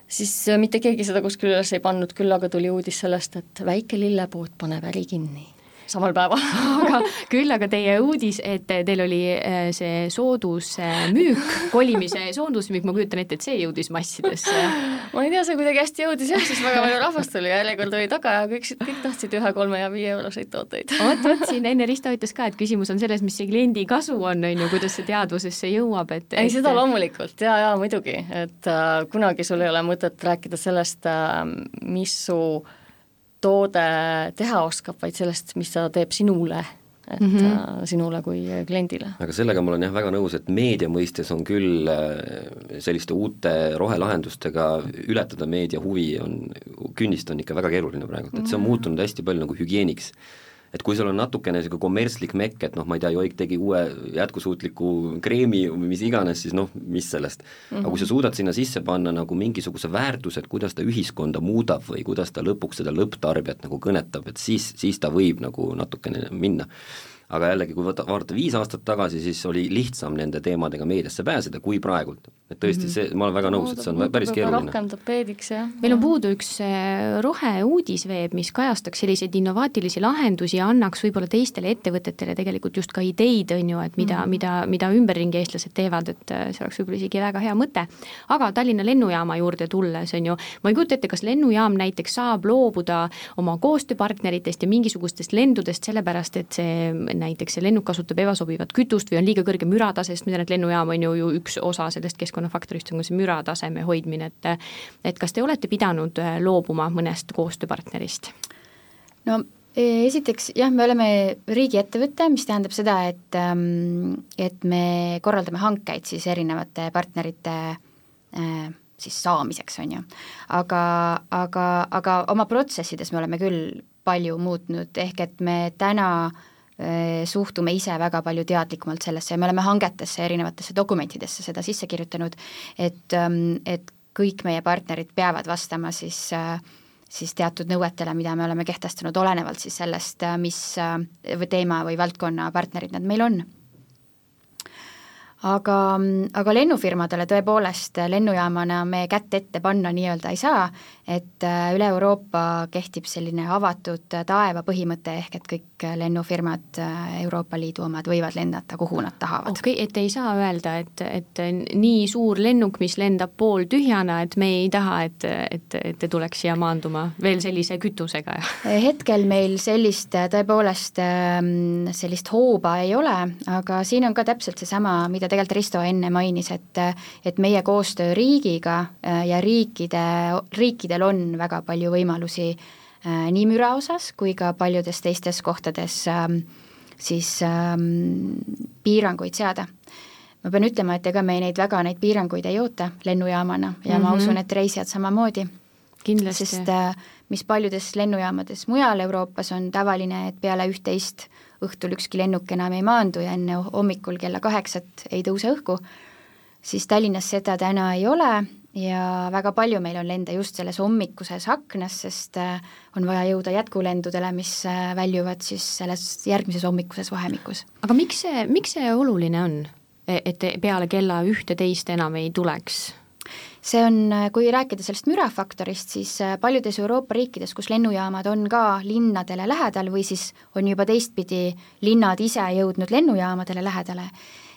siis äh, mitte keegi seda kuskil üles ei pannud, küll aga tuli uudis sellest, et väike lillepood paneb äri kinni samal päeval aga küll aga teie uudis, et teil oli äh, see soodusmüük, kolimise soodusmüük, ma kujutan ette, et see jõudis massidesse. ma ei tea, see kuidagi hästi jõudis jah, sest väga palju rahvast tuli, järjekord oli taga ja kõik, kõik tahtsid ühe, kolme ja viie euroseid tooteid. vot, vot siin enne Risto ütles ka, et küsimus on selles, mis see kliendi kasu on, on ju, kuidas see teadvusesse jõuab, et ei, seda loomulikult ja, ja muidugi, et äh, kunagi sul ei ole mõtet rääkida sellest äh,, mis su äh, toode teha oskab, vaid sellest, mis ta teeb sinule et mm -hmm. sinule kui kliendile. aga sellega ma olen jah väga nõus, et meedia mõistes on küll äh, selliste uute rohelahendustega ületada meedia huvi on, künnist on ikka väga keeruline praegu, et see on muutunud hästi palju nagu hügieeniks et kui sul on natukene niisugune kommertslik mekk, et noh, ma ei tea, Joik tegi uue jätkusuutliku kreemi või mis iganes, siis noh, mis sellest mm. -hmm. aga kui sa mhm. suudad sinna sisse panna nagu mingisuguse väärtuse, et kuidas ta ühiskonda muudab või kuidas ta lõpuks seda lõpptarbijat nagu kõnetab, et siis, siis ta võib nagu natukene minna aga jällegi, kui võtta, vaadata viis aastat tagasi, siis oli lihtsam nende teemadega meediasse pääseda kui praegult. Et tõesti, mhm. see, ma olen väga nõus, et see on päris keeruline. rohkem tapeediks, jah. meil on puudu üks äh, roheuudisveeb, mis kajastaks selliseid innovaatilisi lahendusi ja annaks võib-olla teistele ettevõtetele tegelikult just ka ideid, on ju, et mida mm, -hmm. mida, mida ümberringi eestlased teevad, et äh, see oleks võib-olla isegi väga hea mõte. aga Tallinna lennujaama juurde tulles, on ju, ma ei kujuta ette, kas lennujaam näiteks saab loobuda oma koostööpartneritest ja mingisugustest lendudest, sellepärast et see näiteks see lennuk kasutab ebasobivat kütust või on liiga kõrge müratase, sest ma tean, et lennujaam on ju, ju üks osa sellest keskkonnafaktorist on ka see mürataseme hoidmine, et et kas te olete pidanud äh, loobuma mõnest koostööpartnerist? no e, esiteks jah, me oleme riigiettevõte, mis tähendab seda, et, ähm, et me korraldame hankeid siis erinevate partnerite äh, siis saamiseks, on ju. aga, aga, aga oma protsessides me oleme küll palju muutnud, ehk et me täna Äh, suhtume ise väga palju teadlikumalt sellesse ja me oleme hangetesse, erinevatesse dokumentidesse seda sisse kirjutanud, et, ähm, et kõik meie partnerid peavad vastama siis äh, siis teatud nõuetele, mida me oleme kehtestanud, olenevalt siis sellest, äh, mis teema või valdkonna partnerid nad meil on. Aga, aga lennufirmadele tõepoolest lennujaamana me kätt ette panna nii-öelda ei saa, et äh, üle Euroopa kehtib selline avatud taeva põhimõte, ehk et kõik lennufirmad, äh, Euroopa Liidu omad, võivad lennata, kuhu nad tahavad. okei okay,, et ei saa öelda, et, et nii suur lennuk, mis lendab pooltühjana, et me ei taha, et, et, et te tuleks siia maanduma veel sellise kütusega? hetkel meil sellist tõepoolest, ähm, sellist hooba ei ole, aga siin on ka täpselt seesama, mida tegelikult Risto enne mainis, et et meie koostöö riigiga äh, ja riikide, riikidel on väga palju võimalusi äh, nii müra osas kui ka paljudes teistes kohtades ähm, siis ähm, piiranguid seada ma pean ütlema, et ega me neid väga, neid piiranguid ei oota lennujaamana ja mm -hmm. ma mhm. usun, et reisijad samamoodi. sest äh, mis paljudes lennujaamades mujal Euroopas on tavaline, et peale üht-teist õhtul ükski lennuk enam ei maandu ja enne hommikul kella kaheksat ei tõuse õhku, siis Tallinnas seda täna ei ole ja väga palju meil on lende just selles hommikuses aknas, sest äh, on vaja jõuda jätkulendudele, mis äh, väljuvad siis selles järgmises hommikuses vahemikus. aga miks see, miks see oluline on, e-, et peale kella ühte-teist enam ei tuleks see on, kui rääkida sellest mürafaktorist, siis äh, paljudes Euroopa riikides, kus lennujaamad on ka linnadele lähedal või siis on juba teistpidi linnad ise jõudnud lennujaamadele lähedale,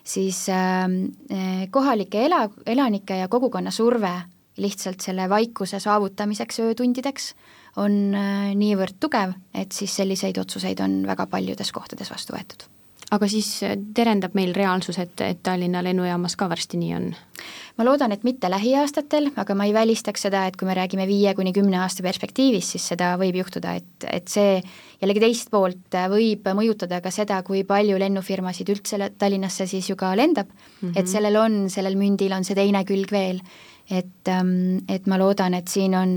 siis ähm, äh, kohalike ela, elanike ja kogukonna surve lihtsalt selle vaikuse saavutamiseks öötundideks on äh, niivõrd tugev, et siis selliseid otsuseid on väga paljudes kohtades vastu võetud. Aga siis äh, terendab meil reaalsus, et, et Tallinna lennujaamas ka varsti nii on? ma loodan, et mitte lähiaastatel, aga ma ei välistaks seda, et kui me räägime viie kuni kümne aasta perspektiivis, siis seda võib juhtuda, et, et see jällegi teist poolt võib mõjutada ka seda, kui palju lennufirmasid üldse Tallinnasse siis ju ka lendab mm, -hmm. et sellel on, sellel mündil on see teine külg veel et, ähm, et ma loodan, et siin on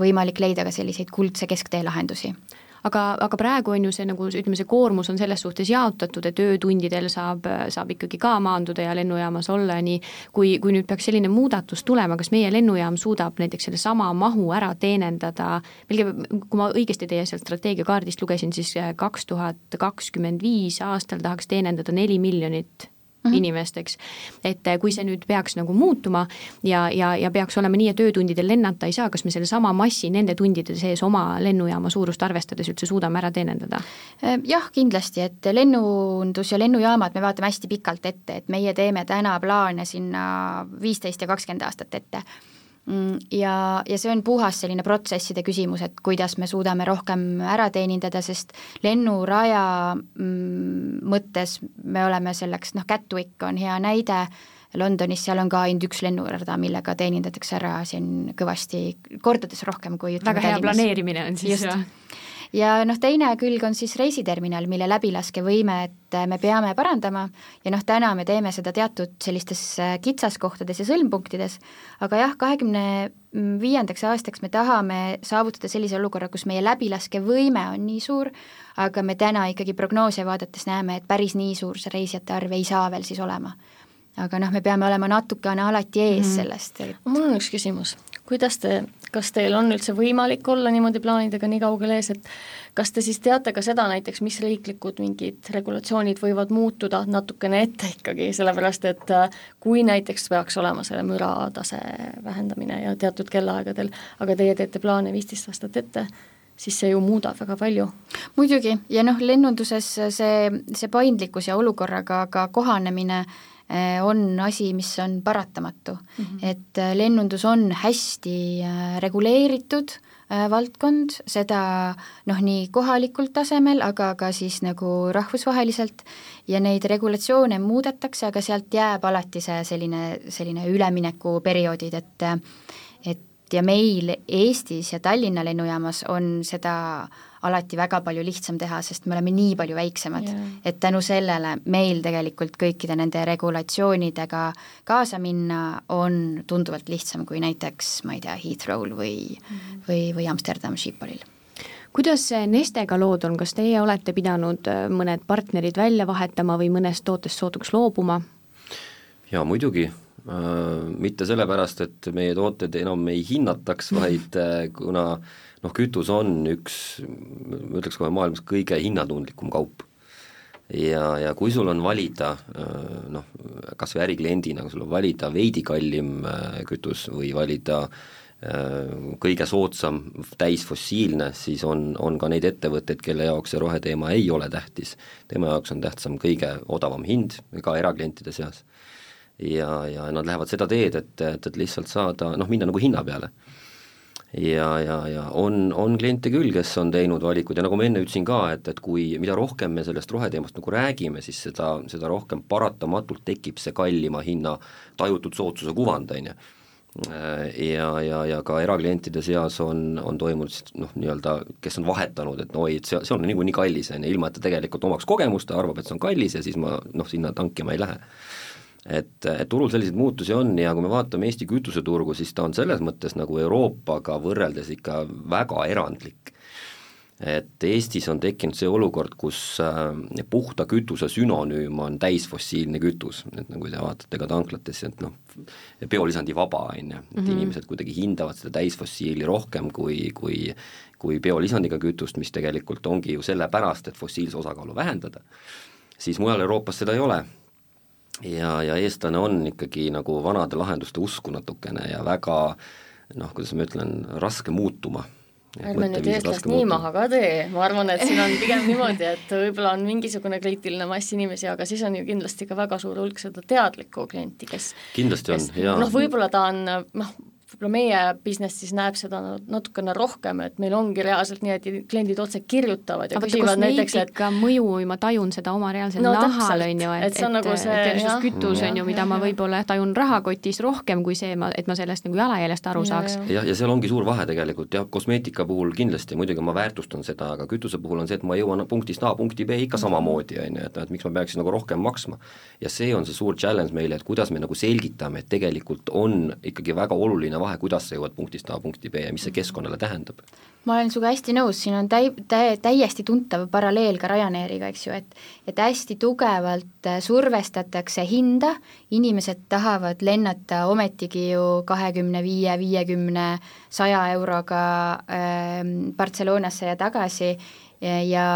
võimalik leida ka selliseid kuldse kesktee lahendusi aga, aga praegu on ju see nagu ütleme, see koormus on selles suhtes jaotatud, et öötundidel saab, saab ikkagi ka maanduda ja lennujaamas olla, nii kui, kui nüüd peaks selline muudatus tulema, kas meie lennujaam suudab näiteks sellesama mahu ära teenindada, kui ma õigesti teie sealt strateegiakaardist lugesin, siis kaks tuhat kakskümmend viis aastal tahaks teenindada neli miljonit mm -hmm. inimesteks. et eh, kui see nüüd peaks nagu muutuma ja, ja, ja peaks olema nii, et öötundidel lennata ei saa, kas me sellesama massi nende tundide sees oma lennujaama suurust arvestades üldse suudame ära teenindada? Äh, jah, kindlasti, et lennundus ja lennujaamad me vaatame hästi pikalt ette, et meie teeme täna plaane sinna viisteist ja kakskümmend aastat ette ja, ja see on puhas selline protsesside küsimus, et kuidas me suudame rohkem ära teenindada, sest lennuraja mm, mõttes me oleme selleks, noh, Gatwick on hea näide, Londonis seal on ka ainult üks lennurada, millega teenindatakse ära siin kõvasti, kordades rohkem kui väga hea Tallinnas. planeerimine on siis ju ja noh, teine külg on siis reisiterminal, mille läbilaskevõimet me peame parandama. Ja noh, täna me teeme seda teatud sellistes äh, kitsaskohtades ja sõlmpunktides, aga jah, kahekümne viiendaks aastaks me tahame saavutada sellise olukorra, kus meie läbilaskevõime on nii suur, aga me täna ikkagi prognoose vaadates näeme, et päris nii suur see reisijate arv ei saa veel siis olema aga noh, me peame olema natukene alati ees mm sellest et.... mul on üks küsimus, kuidas te, kas teil on üldse võimalik olla niimoodi plaanidega nii kaugel ees, et kas te siis teate ka seda näiteks, mis riiklikud mingid regulatsioonid võivad muutuda natukene ette ikkagi, sellepärast et äh, kui näiteks peaks olema selle müratase vähendamine ja teatud kellaaegadel, aga teie teete plaane viisteist aastat ette, siis see ju muudab väga palju. muidugi, ja noh, lennunduses see, see paindlikkus ja olukorraga ka kohanemine Äh, on asi, mis on paratamatu mm. -hmm. et äh, lennundus on hästi äh, reguleeritud valdkond, seda noh, nii kohalikul tasemel, aga ka siis nagu rahvusvaheliselt ja neid regulatsioone muudetakse, aga sealt jääb alati see selline, selline üleminekuperioodid, et ja meil Eestis ja Tallinna lennujaamas on seda alati väga palju lihtsam teha, sest me oleme nii palju väiksemad yeah., et tänu sellele meil tegelikult kõikide nende regulatsioonidega kaasa minna on tunduvalt lihtsam kui näiteks, ma ei tea, Heathrow'l või mm, -hmm. või, või Amsterdam Schipholil kuidas Nestega lood on, kas teie olete pidanud äh, mõned partnerid välja vahetama või mõnest tootest sootuks loobuma? jaa, muidugi mitte sellepärast, et meie tooted enam ei hinnataks, vaid äh, kuna noh, kütus on üks, ma ütleks kohe maailmas kõige hinnatundlikum kaup. ja, ja kui sul on valida noh, kas või ärikliendina, kui sul on valida veidi kallim äh, kütus või valida äh, kõige soodsam täisfossiilne, siis on, on ka neid ettevõtteid, kelle jaoks see roheteema ei ole tähtis. tema jaoks on tähtsam kõige odavam hind, ka eraklientide seas. Ja, ja nad lähevad seda teed, et, et, et lihtsalt saada, noh, minna nagu hinna peale. Ja, ja, ja on, on kliente küll, kes on teinud valikuid ja nagu ma enne ütlesin ka, et, et kui, mida rohkem me sellest roheteemast nagu räägime, siis seda, seda rohkem paratamatult tekib see kallima hinna tajutud soodsuse kuvand, on ju. Ja, ja, ja ka eraklientide seas on, on toimunud noh, nii-öelda, kes on vahetanud, et oi, et see, see on niikuinii kallis, on ju, ilma et ta tegelikult omaks kogemust, ta arvab, et see on kallis ja siis ma noh, sinna tankima ei lähe et, et turul selliseid muutusi on ja kui me vaatame Eesti kütuseturgu, siis ta on selles mõttes nagu Euroopaga võrreldes ikka väga erandlik. et Eestis on tekkinud see olukord, kus äh, puhta kütuse sünonüüm on täisfossiilne kütus, et kui te vaatate ka tanklatesse, et noh, biolisandi vaba, on ju, et mm -hmm. inimesed kuidagi hindavad seda täisfossiili rohkem kui, kui kui biolisandiga kütust, mis tegelikult ongi ju sellepärast, et fossiilse osakaalu vähendada, siis mujal Euroopas seda ei ole ja, ja eestlane on ikkagi nagu vanade lahenduste usku natukene ja väga noh, kuidas ma ütlen, raske muutuma. Ärme nüüd eestlast nii maha ka tee, ma arvan, et siin on pigem niimoodi, et võib-olla on mingisugune kriitiline mass inimesi, aga siis on ju kindlasti ka väga suur hulk seda teadlikku klienti, kes kindlasti on, jaa. noh, võib-olla ta on noh, võib-olla meie business siis näeb seda natukene rohkem, et meil ongi reaalselt nii, et kliendid otse kirjutavad ja aga küsivad näiteks, et mõju, ma tajun seda oma reaalsel No nahal, on ju, et, Et see on nagu see, versus jah. kütus on ju, mida jah, ma võib-olla tajun rahakotis rohkem kui see, ma, et ma sellest nagu jalajäljest aru Ja, saaks. ja. jah, ja seal ongi suur vahe tegelikult jah, kosmeetika puhul kindlasti muidugi ma väärtustan seda, aga kütuse puhul on see, et ma jõuan punktist A punkti B ikka samamoodi, on ju, et, et miks ma peaksin nagu rohkem maksma. ja see on see suur challenge meile, et kuidas me nagu selgitame, et tegelikult on ikkagi väga oluline vahe, kuidas sa jõuad punktist A punkti B ja mis see keskkonnale tähendab. Ma olen sinuga hästi nõus, siin on täi-, tä-, täiesti tuntav paralleel ka Ryanairiga, eks ju, et et hästi tugevalt äh, survestatakse hinda, inimesed tahavad lennata ometigi ju kahekümne viie, viiekümne, saja euroga ähm, Barcelonasse ja tagasi ja, ja,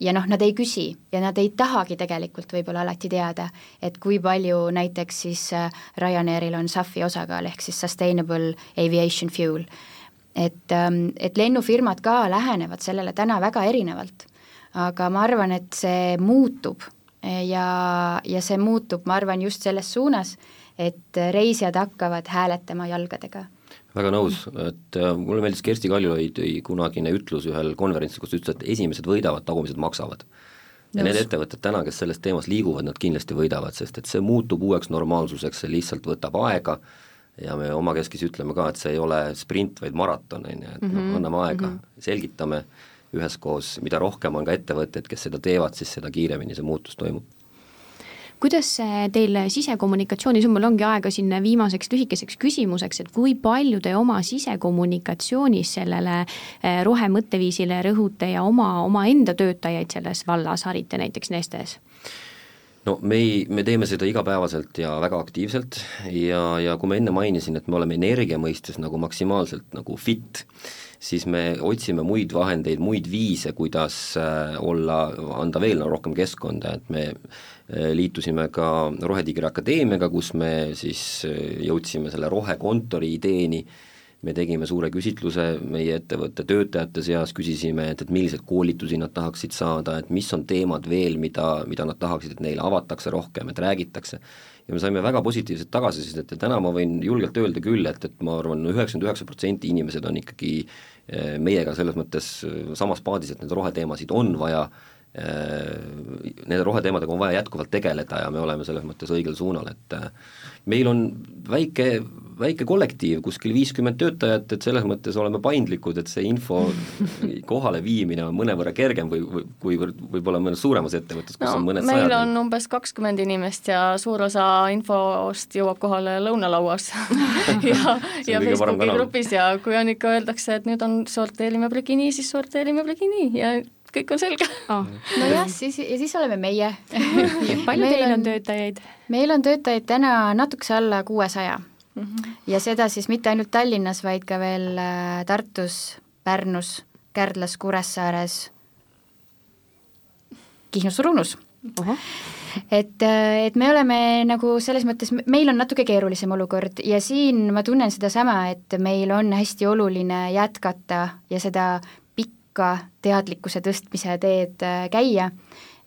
ja noh, nad ei küsi ja nad ei tahagi tegelikult võib-olla alati teada, et kui palju näiteks siis äh, Ryanairil on SAF-i osakaal, ehk siis Sustainable Aviation Fuel et, et lennufirmad ka lähenevad sellele täna väga erinevalt. aga ma arvan, et see muutub ja, ja see muutub, ma arvan, just selles suunas, et reisijad hakkavad hääletama jalgadega väga nõus, et äh, mulle meeldis Kersti Kaljulaidi kunagine ütlus ühel konverentsil, kus ta ütles, et esimesed võidavad, tagumised maksavad. ja need ettevõtted täna, kes selles teemas liiguvad, nad kindlasti võidavad, sest et see muutub uueks normaalsuseks, see lihtsalt võtab aega ja me omakeskis ütleme ka, et see ei ole sprint, vaid maraton, on ju, et noh, anname aega mm, -hmm. selgitame üheskoos, mida rohkem on ka ettevõtteid, kes seda teevad, siis seda kiiremini see muutus toimub kuidas teil sisekommunikatsioonis on, mul ongi aega siin viimaseks lühikeseks küsimuseks, et kui palju te oma sisekommunikatsioonis sellele eh, rohemõtteviisile rõhute ja oma, omaenda töötajaid selles vallas harite näiteks Nestes? No me ei, me teeme seda igapäevaselt ja väga aktiivselt ja, ja kui ma enne mainisin, et me oleme energia mõistes nagu maksimaalselt nagu fit, siis me otsime muid vahendeid, muid viise, kuidas äh, olla, anda veel rohkem keskkonda, et me äh, liitusime ka Rohetigri Akadeemiaga, kus me siis äh, jõudsime selle rohekontori ideeni, me tegime suure küsitluse meie ettevõtte töötajate seas, küsisime, et, et milliseid koolitusi nad tahaksid saada, et mis on teemad veel, mida, mida nad tahaksid, et neile avatakse rohkem, et räägitakse. ja me saime väga positiivset tagasisidet ja täna ma võin julgelt öelda küll, et, et ma arvan, üheksakümmend üheksa protsenti inimesed on ikkagi eh, meiega selles mõttes eh, samas paadis, et neid roheteemasid on vaja nende roheteemadega on vaja jätkuvalt tegeleda ja me oleme selles mõttes õigel suunal, et äh, meil on väike, väike kollektiiv, kuskil viiskümmend töötajat, et selles mõttes oleme paindlikud, et see info kohale viimine on mõnevõrra kergem või, või kuivõrd võib-olla mõnes suuremas ettevõttes, kus no, on mõned meil sajad on umbes kakskümmend inimest ja suur osa infost jõuab kohale lõunalauas. Ja, ja Facebooki grupis ja kui on ikka öeldakse, et nüüd on sorteerime prügi nii, siis sorteerime prügi nii ja kõik on selge. Oh. nojah, siis, ja siis oleme meie. Palju Meil teil on on- töötajaid? meil on töötajaid täna natukese alla kuuesaja. Ja seda siis mitte ainult Tallinnas, vaid ka veel äh, Tartus, Pärnus, Kärdlas, Kuressaares, Kihnus, Ruhnus et, et me oleme nagu selles mõttes, meil on natuke keerulisem olukord ja siin ma tunnen sedasama, et meil on hästi oluline jätkata ja seda pikka teadlikkuse tõstmise teed äh, käia.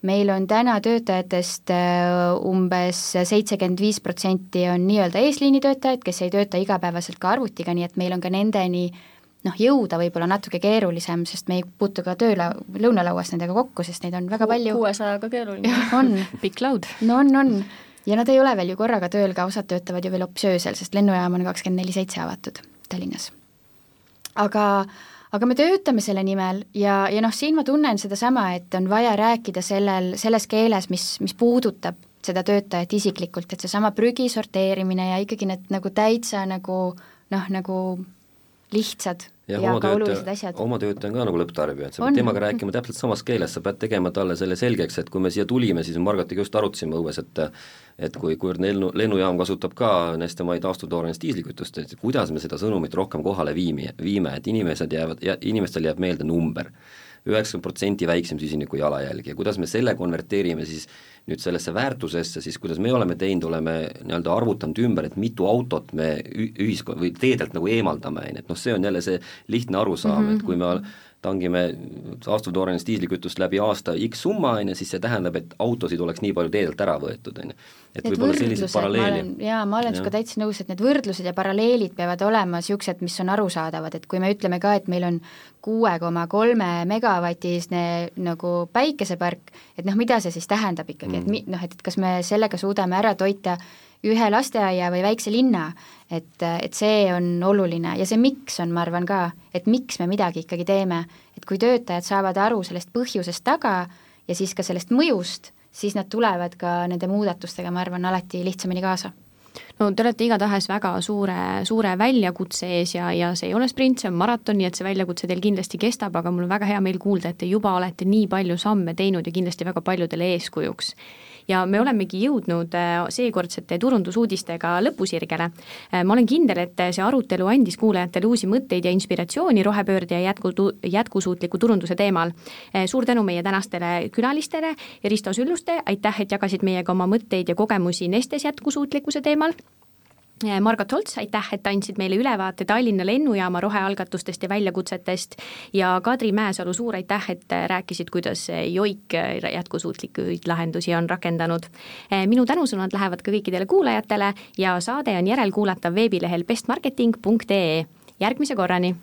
meil on täna töötajatest äh, umbes seitsekümmend viis protsenti on nii-öelda eesliinitöötajad, kes ei tööta igapäevaselt ka arvutiga, nii et meil on ka nendeni noh, jõuda võib-olla natuke keerulisem, sest me ei puutu ka tööla-, lõunalauas nendega kokku, sest neid on väga palju. kuuesajaga keeruline on Big cloud. no on, on. ja nad ei ole veel ju korraga tööl, ka osad töötavad ju veel hoopis öösel, sest lennujaam on kakskümmend neli seitse avatud Tallinnas. aga, aga me töötame selle nimel ja, ja noh, siin ma tunnen sedasama, et on vaja rääkida sellel, selles keeles, mis, mis puudutab seda töötajat isiklikult, et seesama prügi sorteerimine ja ikkagi need nagu täitsa nagu noh, nagu lihtsad ja, ja ka olulised asjad. oma töötaja on ka nagu lõpptarbija, et sa pead temaga rääkima täpselt samas keeles, sa pead tegema talle selle selgeks, et kui me siia tulime, siis me Margatiga just arutasime õues, et et kui, kuivõrd lennu, lennujaam kasutab ka Nestemai taastuv-tooraineist diislikütust, et kuidas me seda sõnumit rohkem kohale viimi, viime, et inimesed jäävad, inimestel jääb meelde number üheksakümmend protsenti väiksem süsiniku jalajälg ja kuidas me selle konverteerime siis nüüd sellesse väärtusesse, siis kuidas me oleme teinud, oleme nii-öelda arvutanud ümber, et mitu autot me ü- ühiskon- või teedelt nagu eemaldame, on ju, et noh, see on jälle see lihtne arusaam mm, -hmm. et kui me tangime taastuv-toorainelis diislikütust läbi aasta X summa, on ju, siis see tähendab, et autosid oleks nii palju teedelt ära võetud, on ju. et võib-olla selliseid paralleeli. jaa, ma olen sinuga täitsa nõus, et need võrdlused ja paralleelid peavad olema niisugused, mis on arusaadavad, et kui me ütleme ka, et meil on kuue koma kolme megavatisne nagu päikesepark, et noh, mida see siis tähendab ikkagi mm., et mi-, noh, et, et kas me sellega suudame ära toita ühe lasteaia või väikse linna, et, et see on oluline. Ja see miks on, ma arvan ka, et miks me midagi ikkagi teeme, et kui töötajad saavad aru sellest põhjusest taga ja siis ka sellest mõjust, siis nad tulevad ka nende muudatustega, ma arvan, alati lihtsamini kaasa. No te olete igatahes väga suure, suure väljakutse ees ja, ja see ei ole sprint, see on maraton, nii et see väljakutse teil kindlasti kestab, aga mul on väga hea meel kuulda, et te juba olete nii palju samme teinud ja kindlasti väga paljudele eeskujuks ja me olemegi jõudnud äh, seekordsete turundusuudistega lõpusirgele. Äh, ma olen kindel, et see arutelu andis kuulajatele uusi mõtteid ja inspiratsiooni rohepöörde ja jätku, jätkusuutliku turunduse teemal. Äh, suur tänu meie tänastele külalistele, Risto Sülluste, aitäh, et jagasid meiega oma mõtteid ja kogemusi Nestes jätkusuutlikkuse teemal Margot Holts, aitäh, et andsid meile ülevaate Tallinna lennujaama rohealgatustest ja väljakutsetest ja Kadri Mäesalu, suur aitäh, et rääkisid, kuidas Joik jätkusuutlikuid lahendusi on rakendanud. minu tänusõnad lähevad ka kõikidele kuulajatele ja saade on järelkuulatav veebilehel bestmarketing.ee. järgmise korrani